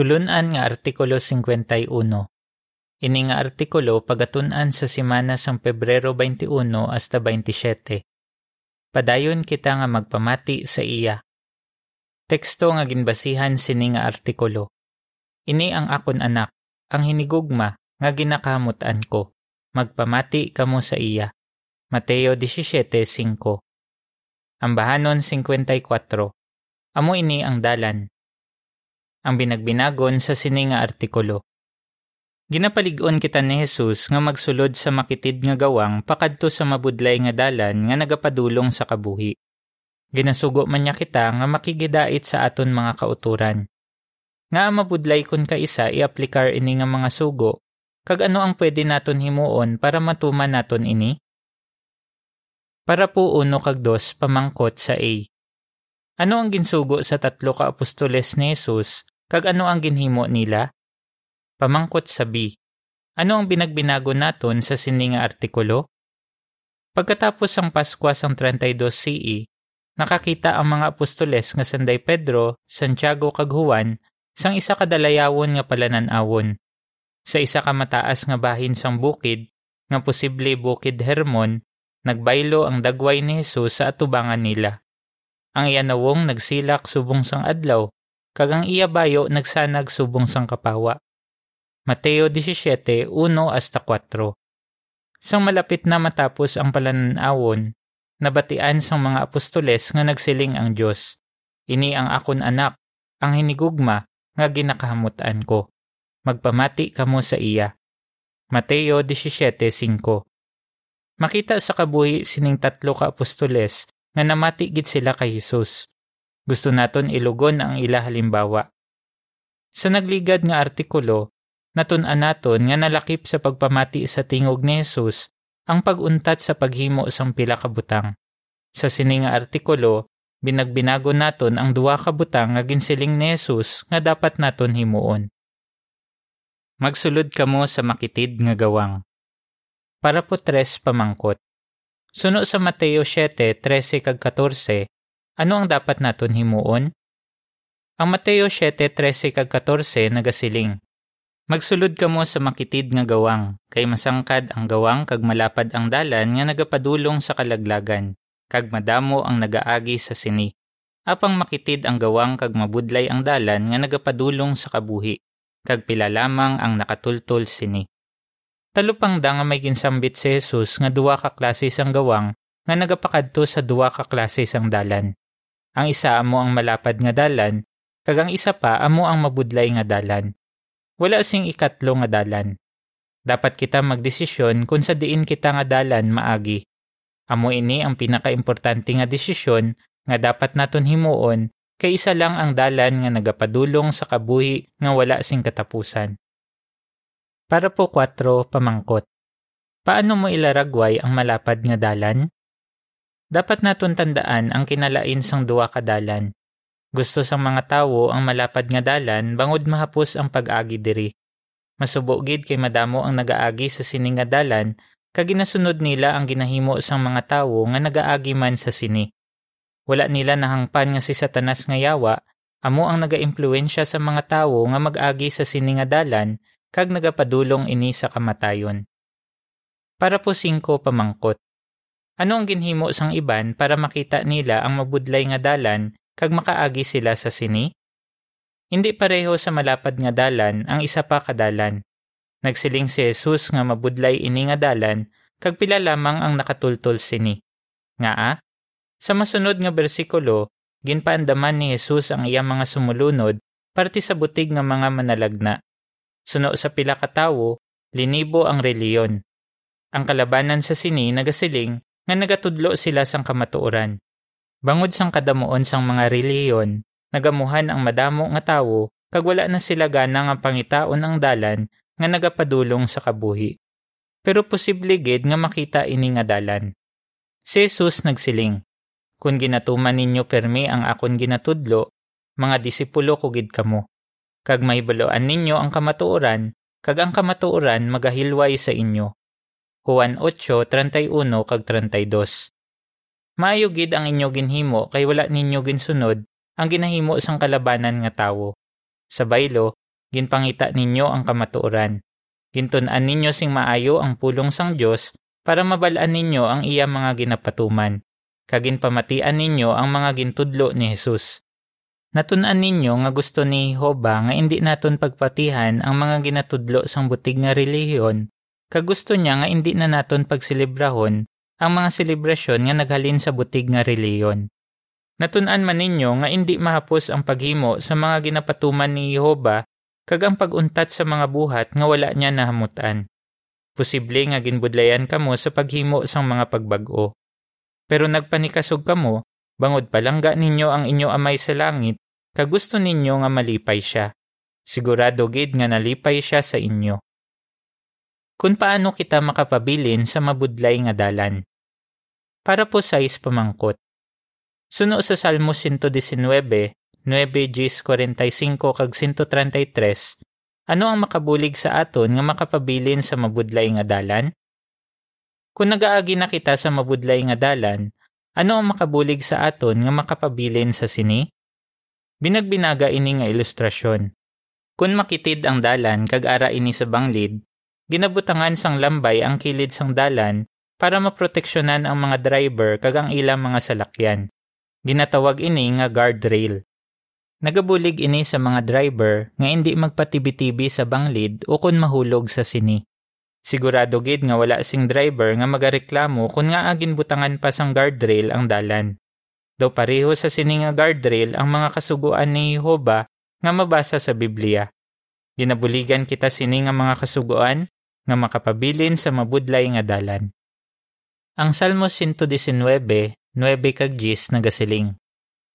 Tulunan nga Artikulo 51. Ini nga artikulo pagatunan sa simana sang Pebrero 21 hasta 27. Padayon kita nga magpamati sa iya. Teksto nga ginbasihan sini nga artikulo. Ini ang akon anak, ang hinigugma nga ginakamutan ko. Magpamati kamo sa iya. Mateo 17:5. Ang bahanon 54. Amo ini ang dalan. Ang binagbinagon sa sini nga artikulo. Ginapalig-on kita ni Jesus nga magsulod sa makitid nga gawang pakadto sa mabudlay nga dalan nga nagapadulong sa kabuhi. Ginasugo man niya kita nga makigidait sa aton mga kauturan. Nga mabudlay kun ka isa i-aplikar ini nga mga sugo, kag ano ang pwede naton himuon para matuman naton ini? Para po uno kag dos pamangkot sa A. Ano ang ginsugo sa tatlo ka apostoles ni Jesus, kag ano ang ginhimo nila? Pamangkot sa B. Ano ang binagbinago naton sa sininga artikulo? Pagkatapos ang Paskwa sang 32 CE, nakakita ang mga apostoles nga sanday Pedro, Santiago kag Juan sang isa kadalayawon nga palanan-awon. Sa isa ka mataas nga bahin sang bukid, nga posible bukid Hermon, nagbaylo ang dagway ni Jesus sa atubangan nila. Ang iyanawong nagsilak subong sang adlaw, kag ang iya bayo nagsanag subong sang kapawa. Mateo 17:1 hasta 4. Sang malapit na matapos ang palananawon, nabatian sang mga apostoles nga nagsiling ang Dios. Ini ang akon anak, ang hinigugma nga ginakahamutan ko. Magpamati kamo sa iya. Mateo 17:5. Makita sa kabuhi sining tatlo ka apostoles nga namati gid sila kay Hesus. Gusto naton ilugon ang ila halimbawa. Sa nagligad nga artikulo, natun-an naton nga nalakip sa pagpamati sa tingog ni Jesus ang paguntat sa paghimo sang pila ka. Sa sini nga artikulo, binagbinago naton ang duwa ka butang nga ginsiling ni Jesus nga dapat naton himuon. Magsulod kamo sa makitid nga gawang. Para po tres pamangkot. Suno sa Mateo 7:13 kag 14, ano ang dapat naton himuon? Ang Mateo 7:13 kag 14 nagasiling. Magsulod kamo sa makitid nga gawang, kay masangkad ang gawang kag malapad ang dalan nga nagapadulong sa kalaglagan, kag madamo ang nagaagi sa sini. Apang makitid ang gawang kag mabudlay ang dalan nga nagapadulong sa kabuhi, kag pila lamang ang nakatultol sini. Talupang da nga may ginsambit si Jesus nga duwa ka klase sang gawang nga nagapakadto sa duwa ka klase sang dalan. Ang isa amo ang malapad nga dalan, kag ang isa pa amo ang mabudlay nga dalan wala sing ikatlo nga dalan. Dapat kita magdesisyon kung sa diin kita nga dalan maagi. Amo ini ang pinakaimportante nga desisyon nga dapat naton himuon kay isa lang ang dalan nga nagapadulong sa kabuhi nga wala sing katapusan. Para po 4 pamangkot. Paano mo ilaragway ang malapad nga dalan? Dapat naton tandaan ang kinalain sang duwa ka dalan. Gusto sang mga tawo ang malapad nga dalan bangod mahapos ang pag-agi diri. Masubo gid kay madamo ang nagaagi sa sini nga dalan kag ginasunod nila ang ginahimo sang mga tawo nga nagaagi man sa sini. Wala nila nahangpan nga si Satanas nga yawa, amo ang nagaimpluwensya sa mga tawo nga mag-agi sa sini nga dalan kag nagapadulong ini sa kamatayon. Para po singko pamangkot. Ano ang ginhimo sang iban para makita nila ang mabudlay nga dalan kag makaagi sila sa sini? Hindi pareho sa malapad nga dalan ang isa pa kadalan. Nagsiling si Jesus nga mabudlay ini nga dalan kag pila lamang ang nakatultol sini. Nga a? Sa masunod nga bersikulo, ginpaandaman ni Jesus ang iyang mga sumulunod parte sa butig nga mga manalagna. Suno sa pila ka tawo, linibo ang reliyon. Ang kalabanan sa sini nagasiling nga nagatudlo sila sang kamatuoran. Bangod sang kadamuon sang mga reliyon, nagamuhan ang madamo nga tawo kag wala na sila gana nga pangitaon ang dalan nga nagapadulong sa kabuhi. Pero posible gid nga makita ini nga dalan. Si Jesus nagsiling, Kung ginatuman ninyo permi ang akon ginatudlo, mga disipulo ko gid kamo. Kag mahibaloan ninyo ang kamatuoran, kag ang kamatuoran magahilway sa inyo. Juan 8:31 kag 32. Maayo gid ang inyo ginhimo kay wala ninyo ginsunod ang ginahimo sang kalabanan nga tawo. Sa baylo, Ginpangita ninyo ang kamatuoran. Gintun-an ninyo sing maayo ang pulong sang Dios para mabalaan ninyo ang iya mga ginapatuman. Kagin pamatian ninyo ang mga gintudlo ni Jesus. Natun-an ninyo nga gusto ni Hoba nga hindi naton pagpatihan ang mga ginatudlo sang butig nga relihiyon, kag gusto niya nga hindi na naton pagselebrahon ang mga selebrasyon nga naghalin sa butig nga reliyon. Natun-an man ninyo nga hindi mahapos ang paghimo sa mga ginapatuman ni Jehova kag ang paguntat sa mga buhat nga wala niya nahamutan. Posible nga ginbudlayan kamo sa paghimo sang mga pagbag-o. Pero nagpanikasog kamo, bangod palangga ninyo ang inyo amay sa langit, kag gusto ninyo nga malipay siya. Sigurado gid nga nalipay siya sa inyo. Kung paano kita makapabilin sa mabudlay nga dalan. Para po sa pamangkot. Suno sa Salmo 119, 9 Gs 45 kag 133, ano ang makabulig sa aton nga makapabilin sa mabudlay nga dalan? Kung nagaagi na kita sa mabudlay nga dalan, ano ang makabulig sa aton nga makapabilin sa sini? Binagbinaga ini nga ilustrasyon. Kung makitid ang dalan kag ara ini sa banglid, ginabutangan sang lambay ang kilid sang dalan para maproteksyonan ang mga driver kag ang ilang mga salakyan. Ginatawag ini nga guardrail. Nagabulig ini sa mga driver nga hindi magpatibi-tibi sa banglid o kun mahulog sa sini. Sigurado gid nga wala sing driver nga magareklamo kun nga agin butangan pa sang guardrail ang dalan. Daw pareho sa sini nga guardrail ang mga kasuguan ni Jehova nga mabasa sa Biblia. Ginabuligan kita sini nga mga kasuguan nga makapabilin sa mabudlay nga dalan. Ang Salmo 119, 9 kag 10 nagasiling.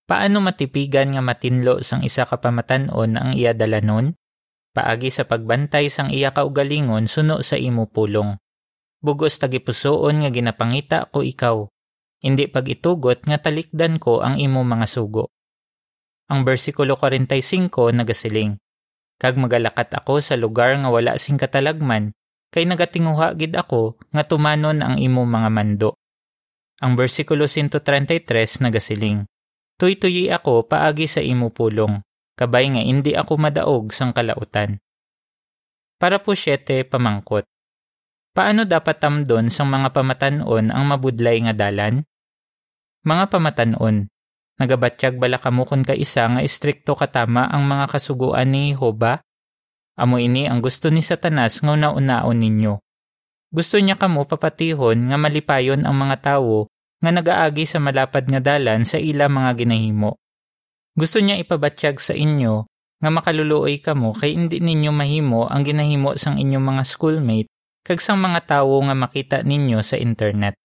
Paano matipigan nga matinlo sang isa ka pamatanon ang iya dalanon? Paagi sa pagbantay sang iya kaugalingon suno sa imo pulong. Bugos tagipusoon nga ginapangita ko ikaw. Hindi pag itugot nga talikdan ko ang imo mga sugo. Ang bersikulo 45 nagasiling. Kag magalakat ako sa lugar nga wala sing katalagman, kay nagatinguha gid ako nga tumanon ang imo mga mando. Ang bersikulo 133 nagasiling Tuy-tuyi ako paagi sa imo pulong, kabay nga hindi ako madaog sang kalautan. Para po siyete pamangkot. Paano dapat tamdon sang mga pamatanon ang mabudlay nga dalan? Mga pamatanon, nagabatyag bala kamo kun ka isa nga istrikto katama ang mga kasuguan ni Hoba? Amo ini ang gusto ni Satanas nga naunaon ninyo. Gusto niya kamo papatihon nga malipayon ang mga tawo nga nagaagi sa malapad nga dalan sa ila mga ginahimo. Gusto niya ipabatsyag sa inyo nga makaluluoy kamo kay hindi ninyo mahimo ang ginahimo sang inyong mga schoolmate kag sang mga tawo nga makita ninyo sa internet.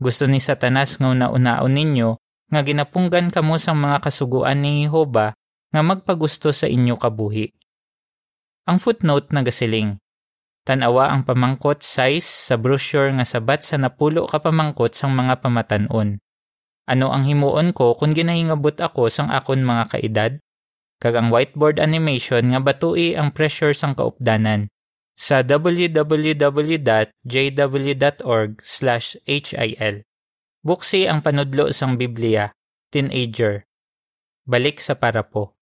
Gusto ni Satanas nga unaunaon ninyo nga ginapunggan kamo sang mga kasuguan ni Jehova nga magpagusto sa inyo kabuhi. Ang footnote nagasiling, Tanawa ang pamangkot size sa brochure nga sabat sa napulo ka pamangkot sang mga pamatanon. Ano ang himuon ko kung ginahingabot ako sang akon mga kaedad? Kag ang whiteboard animation nga batui ang pressure sang kaupdanan sa www.jw.org/hil. Buksi ang panudlo sang Biblia, teenager. Balik sa para po.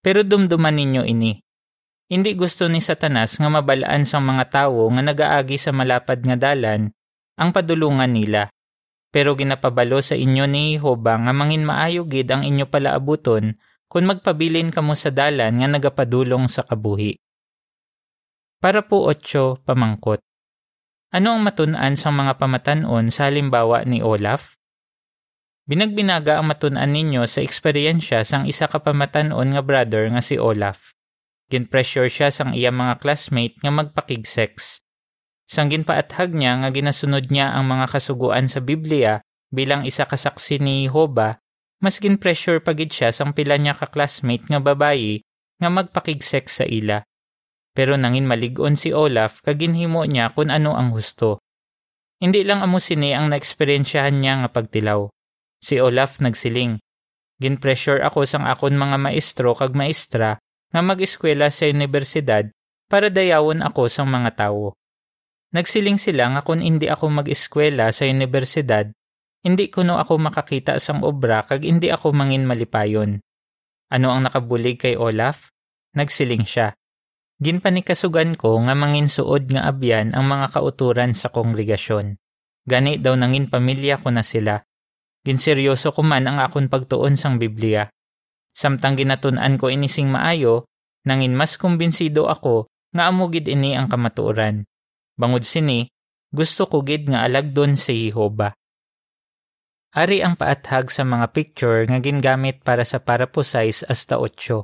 Pero dumduman ninyo ini hindi gusto ni Satanas nga mabalaan sang mga tawo nga nagaagi sa malapad nga dalan ang padulungan nila. Pero ginapabalo sa inyo ni Jehova nga mangin maayo gid ang inyo palaabuton kung magpabilin kamo sa dalan nga nagapadulong sa kabuhi. Para po otso pamangkot. Ano ang matun-an sa mga pamatanon sa halimbawa ni Olaf? Binagbinaga ang matun-an ninyo sa eksperyensya sang isa ka pamatanon nga brother nga si Olaf. Gin-pressure siya sang iya mga classmate nga magpakig-sex. Sang ginpaathag niya nga ginasunod niya ang mga kasuguan sa Biblia bilang isa kasaksi ni Hoba, mas gin-pressure pagid siya sang pila niya ka-classmate nga babayi nga magpakig-sex sa ila. Pero nangin maligon si Olaf kaginhimo niya kung ano ang husto. Hindi lang amo sini ang naeksperyensyahan niya nga pagtilaw. Si Olaf nagsiling. Gin-pressure ako sang akon mga maestro kag maestra nga mag-eskwela sa universidad para dayawon ako sa mga tawo. Nagsiling sila nga kung hindi ako mag-eskwela sa universidad, hindi kuno ako makakita sang obra kag hindi ako mangin malipayon. Ano ang nakabulig kay Olaf? nagsiling siya. Ginpanikasugan ko nga mangin suod nga abyan ang mga kauturan sa kongregasyon. Gani daw nangin pamilya ko na sila. Ginseryoso ko man ang akon pagtuon sang Biblia. Samtang ginatunan ko inising maayo, nangin mas kumbinsido ako nga amugid ini ang kamatuoran. Bangod sini, gusto ko gid nga alagdon si Jehova. Ari ang paathag sa mga picture nga gingamit para sa paraposize hasta 8.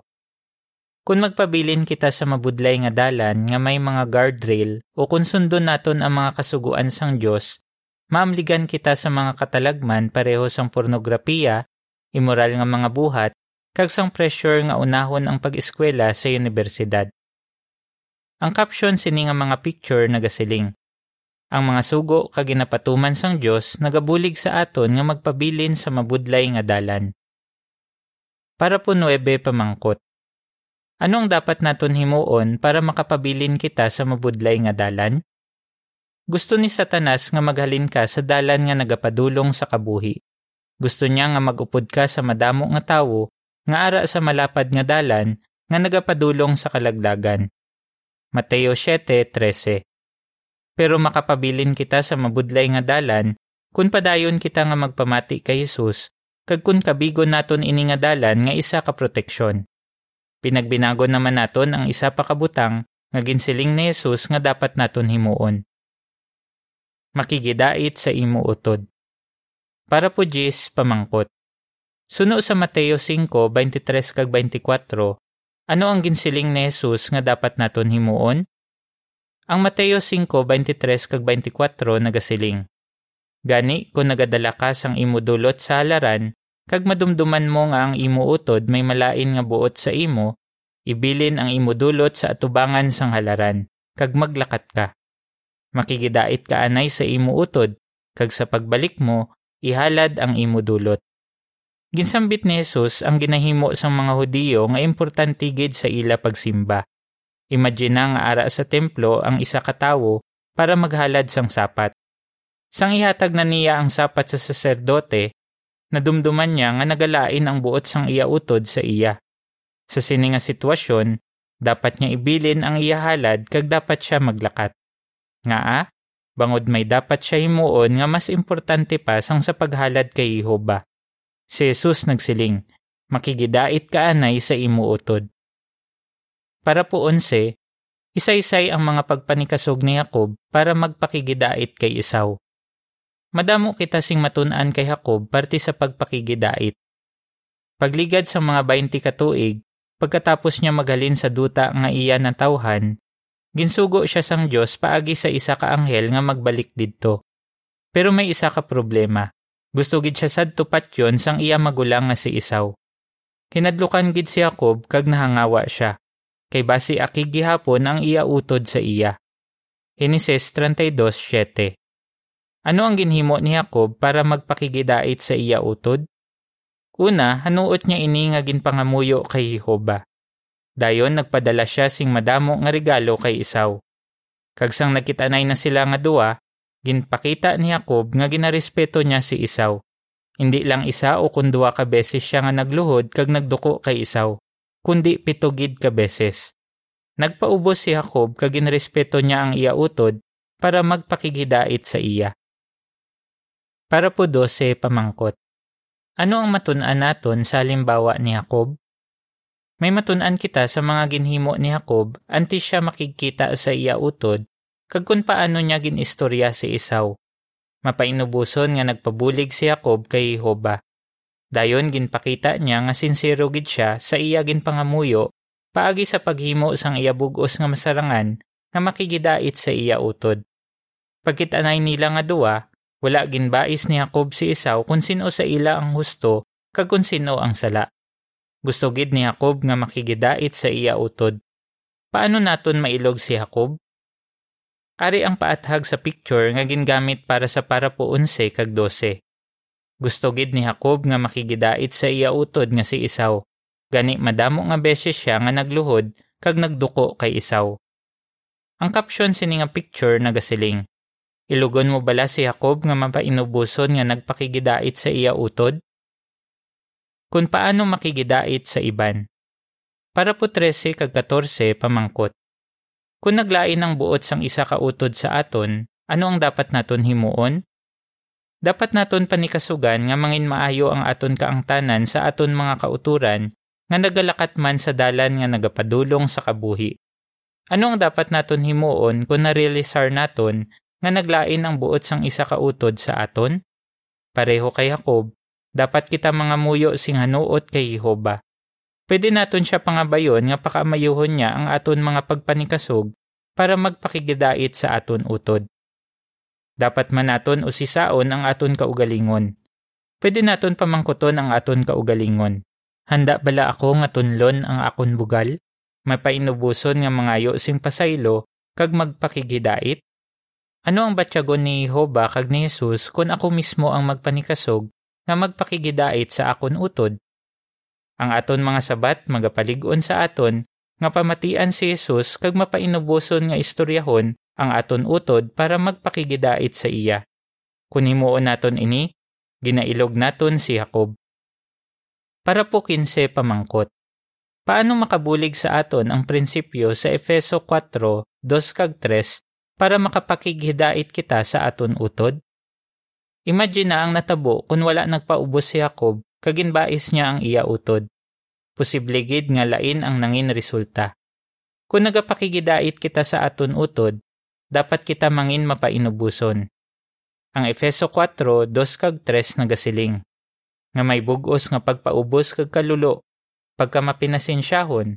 Kung magpabilin kita sa mabudlay nga dalan nga may mga guardrail o kung sundon naton ang mga kasuguan sang Dios, maamligan kita sa mga katalagman pareho sang pornografiya, immoral nga mga buhat, kag sang pressure nga unahon ang pag-eskwela sa universidad. Ang caption sini nga mga picture nagasiling. Ang mga sugo kag ginapatuman sang Dios nagabulig sa aton nga magpabilin sa mabudlay nga dalan. Para po 9 pamangkot. Anong dapat naton himuon para makapabilin kita sa mabudlay nga dalan? Gusto ni Satanas nga maghalin ka sa dalan nga nagapadulong sa kabuhi. Gusto niya nga magupod ka sa madamo nga tawo nga ara sa malapad nga dalan nga nagapadulong sa kalaglagan. Mateo 7:13 Pero makapabilin kita sa mabudlay nga dalan kun padayon kita nga magpamati kay Hesus kag kun kabigo naton ini nga dalan nga isa ka proteksyon. Pinagbinago naman naton ang isa pa kabutang nga ginsiling ni Jesus nga dapat naton himuon. Makigidait sa imo utod. Para po Jis pamangkot. Suno sa Mateo 5:23 kag 24, ano ang ginsiling ni Jesus nga dapat naton himuon? Ang Mateo 5:23 kag 24 nagasiling. Gani kung nagadala ka sang imo dulot sa halaran, Kag madumduman mo nga ang imo utod may malain nga buot sa imo, ibilin ang imo dulot sa atubangan sang halaran, kag maglakat ka. Makigidait ka anay sa imo utod, kag sa pagbalik mo, ihalad ang imo dulot. Ginsambit ni Jesus ang ginahimo sang mga Hudiyo nga importante gid sa ila pagsimba. Imagine nga ara sa templo ang isa ka tawo para maghalad sang sapat. Sang ihatag na niya ang sapat sa saserdote, nadumduman niya nga nagalain ang buot sang iya utod sa iya. Sa sini nga sitwasyon, dapat niya ibilin ang iya halad kag dapat siya maglakat. Nga a, bangod may dapat siya himuon nga mas importante pa sang sa paghalad kay Jehova. Si Jesus nagsiling, makigidait ka anay sa imo utod. Para po onse, isa-isay ang mga pagpanikasog ni Jacob para magpakigidait kay Isaw. Madamo kita sing matun-an kay Jacob parte sa pagpakigidait. Pagligad sa mga 20 katuig, pagkatapos niya magalin sa duta nga iya na tawhan, ginsugo siya sang Dios paagi sa isa ka anghel nga magbalik didto. Pero may isa ka problema. Gusto gid siya sad tupat yon sang iya magulang nga si Isaw. Hinadlukan gid si Jacob kag nahangawa siya. Kay basi aki gihapon ang iya utod sa iya. Genesis 32:7 ano ang ginhimo ni Jacob para magpakigidait sa iya utod? Una, hanuot niya ini nga ginpangamuyo kay Jehova. Dayon nagpadala siya sing madamo nga regalo kay Isaw. Kagsang nakitanay na sila nga duwa, ginpakita ni Jacob nga ginarespeto niya si Isaw. Hindi lang isa o kun duwa ka beses siya nga nagluhod kag nagduko kay Isaw, kundi pitugid ka beses. Nagpaubos si Jacob kag ginrespeto niya ang iya utod para magpakigidait sa iya. Para po 12 pamangkot. Ano ang matunan naton sa halimbawa ni Jacob? May matunan kita sa mga ginhimo ni Jacob anti siya makikita sa iya utod kag kung paano niya ginistorya si Isaw. Mapainubuson nga nagpabulig si Jacob kay Jehova. Dayon ginpakita niya nga sincero gid siya sa iya ginpangamuyo paagi sa paghimo sang iya bugos nga masarangan nga makigidait sa iya utod. Pagkitanay nila nga duwa, wala ginbais ni Jacob si Esau kung sino sa ila ang husto kag kung sino ang sala. Gusto gid ni Jacob nga makigidait sa iya utod. Paano naton mailog si Jacob? Ari ang paathag sa picture nga gingamit para sa para po 11 kag 12. Gusto gid ni Jacob nga makigidait sa iya utod nga si Isaw. Gani madamo nga beses siya nga nagluhod kag nagduko kay Isaw. Ang caption sini nga picture nagasiling. Ilugon mo bala si Jacob nga mapainubuson nga nagpakigidait sa iya utod? Kung paano makigidait sa iban. Para po 13 kag 14 pamangkot. Kung naglain ang buot sang isa ka utod sa aton, ano ang dapat naton himuon? Dapat naton panikasugan nga mangin maayo ang aton kaangtanan sa aton mga kauturan nga nagalakat man sa dalan nga nagapadulong sa kabuhi. Ano ang dapat naton himuon kung narealisar naton nga naglain ang buot sang isa ka utod sa aton? Pareho kay Jacob, dapat kita mga muyo sing hanuot kay Jehova. Pwede naton siya pangabayon nga pakamayuhon niya ang aton mga pagpanikasog para magpakigidait sa aton utod. Dapat man naton usisaon ang aton kaugalingon. Pwede naton pamangkuton ang aton kaugalingon. Handa bala ako nga tunlon ang akon bugal? Mapainubuson nga mangayo sing pasaylo kag magpakigidait? Ano ang batyagon ni Jehovah kag ni Jesus kung ako mismo ang magpanikasog nga magpakigidait sa akon utod? Ang aton mga sabat magapalig-on sa aton nga pamatian si Jesus kag mapainubuson nga istoryahon ang aton utod para magpakigidait sa iya. Kung himuon naton ini, ginailog naton si Jacob. Para po kinse pamangkot. Paano makabulig sa aton ang prinsipyo sa Efeso 4, 2 kag 3 para makapakigidait kita sa aton utod? Imagine na ang natabo kung wala nagpaubos si Jacob kaginbais niya ang iya utod. Posible gid nga lain ang nangin resulta. Kung nagapakigidait kita sa aton utod, dapat kita mangin mapainubuson. Ang Efeso 4, 2 kag 3 nagasiling. Nga may bugos nga pagpaubos kag kalulo, pagka mapinasensyahon,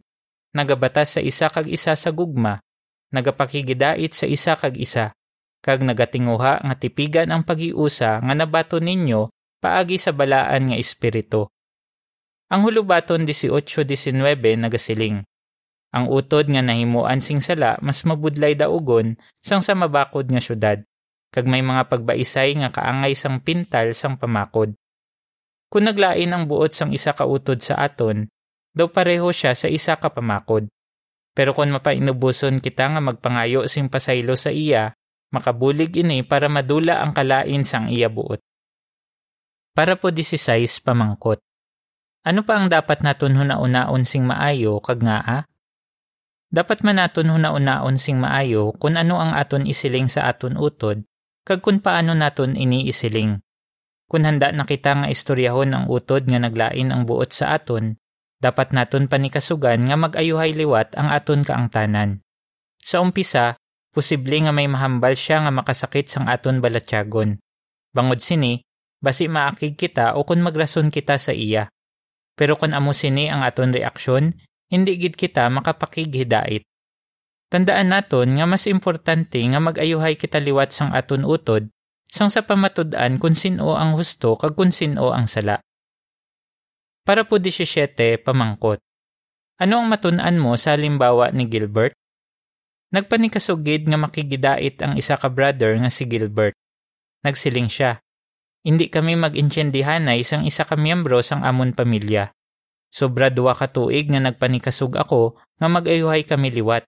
nagabatas sa isa kag isa sa gugma, nagapakigidait sa isa kag isa, kag nagatinguha nga tipigan ang pagiusa nga nabato ninyo paagi sa balaan nga espiritu. Ang hulubaton 18-19 nagasiling. Ang utod nga nahimuan sing sala mas mabudlay daugon sang sa mabakod nga syudad, kag may mga pagbaisay nga kaangay sang pintal sang pamakod. Kung naglain ang buot sang isa ka utod sa aton, daw pareho siya sa isa ka pamakod. Pero kung mapainubuson kita nga magpangayo sing pasaylo sa iya, makabulig ini para madula ang kalain sang iya buot. Para po 16 pamangkot. Ano pa ang dapat naton hunaon sing maayo kag ngaa? Dapat man naton hunaon sing maayo kung ano ang aton isiling sa aton utod kag kung paano naton iniisiling. Kung handa na kita nga istoryahon ang utod nga naglain ang buot sa aton, dapat naton panikasugan nga mag-ayuhay liwat ang aton kaangtanan. Sa umpisa, posible nga may mahambal siya nga makasakit sang aton balatyagon. Bangod sini, basi maakig kita o kung magrason kita sa iya. Pero kung amo sini ang aton reaksyon, hindi gid kita makapakighidait. Tandaan naton nga mas importante nga mag-ayuhay kita liwat sang aton utod sang sa pamatud-an kung sino ang husto kag kung sino ang sala. Para po 17 pamangkot. Ano ang matun-an mo sa halimbawa ni Gilbert? Nagpanikasugid nga makigidait ang isa ka brother nga si Gilbert. Nagsiling siya. Hindi kami mag-intyendihanay sang isa ka miyembro sang amon pamilya. Sobra duwa ka tuig nga nagpanikasug ako nga mag-ayuhay kami liwat.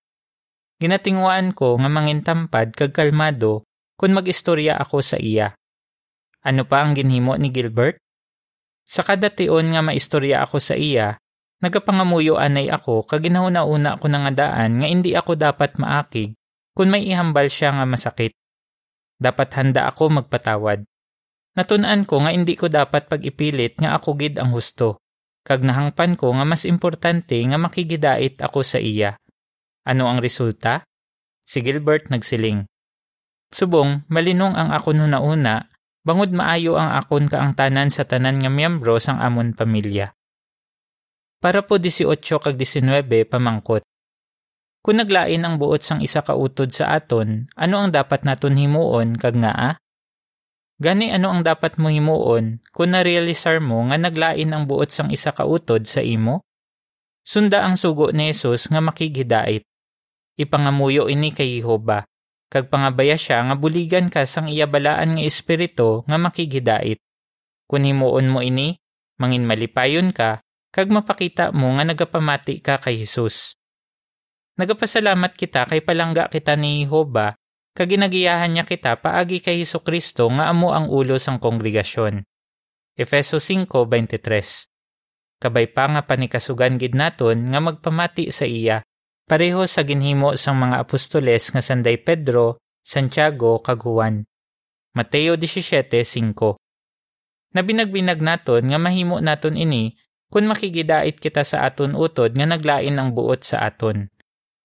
Ginatingwaan ko nga mangintampad kag kalmado kung mag-istorya ako sa iya. Ano pa ang ginhimo ni Gilbert? Sa kada tion nga maistorya ako sa iya, nagapangamuyo anay ako kag ginahuna-una ko nga daan nga hindi ako dapat maakig kung may ihambal siya nga masakit. Dapat handa ako magpatawad. Natunan ko nga hindi ko dapat pag-ipilit nga ako gid ang husto. Kag nahangpan ko nga mas importante nga makigidait ako sa iya. Ano ang resulta? Si Gilbert nagsiling. Subong, malinong ang akon huna-una, bangod maayo ang akon kaangtanan sa tanan nga miyembro sang amon pamilya. Para po 18 kag 19 pamangkot. Kung naglain ang buot sang isa ka utod sa aton, ano ang dapat naton himuon kag ngaa? Gani ano ang dapat mo himuon kung na-realisar mo nga naglain ang buot sang isa ka utod sa imo? Sunda ang sugo ni Jesus nga makigidait. Ipangamuyo ini kay Jehova. Kag pangabaya siya nga buligan ka sang iyabalaan nga espiritu nga makigidait. Kung himuon mo ini, mangin malipayon ka, kag mapakita mo nga nagapamati ka kay Jesus. Nagapasalamat kita kay palangga kita ni Jehova kaginagiyahan niya kita paagi kay Hesus Kristo nga amo ang ulo sang kongregasyon. Efeso 5:23. Kabay pa nga panikasugan gid naton nga magpamati sa iya, pareho sa ginhimo sang mga apostoles nga sanday Pedro, Santiago, kag Juan. Mateo 17:5. Nabinagbinag naton nga mahimo naton ini kun makigidait kita sa aton utod nga naglain ang buot sa aton.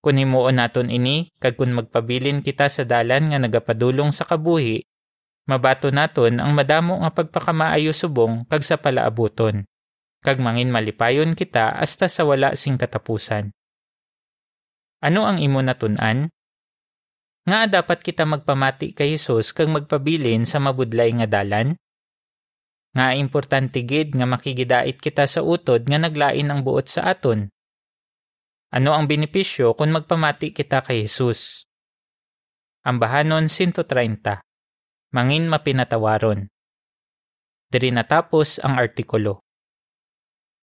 Kun himuon naton ini kag kun magpabilin kita sa dalan nga nagapadulong sa kabuhi, mabato naton ang madamo nga pagpakamaayo subong kag sa palaabuton kag mangin malipayon kita hasta sa wala sing katapusan. Ano ang imo natun-an? Nga dapat kita magpamati kay Hesus kag magpabilin sa mabudlay nga dalan? Nga importante gid nga makigidait kita sa utod nga naglain ang buot sa aton. Ano ang benepisyo kung magpamati kita kay Hesus? Ambahanon 130. Mangin mapinatawaron. Diri natapos ang artikulo.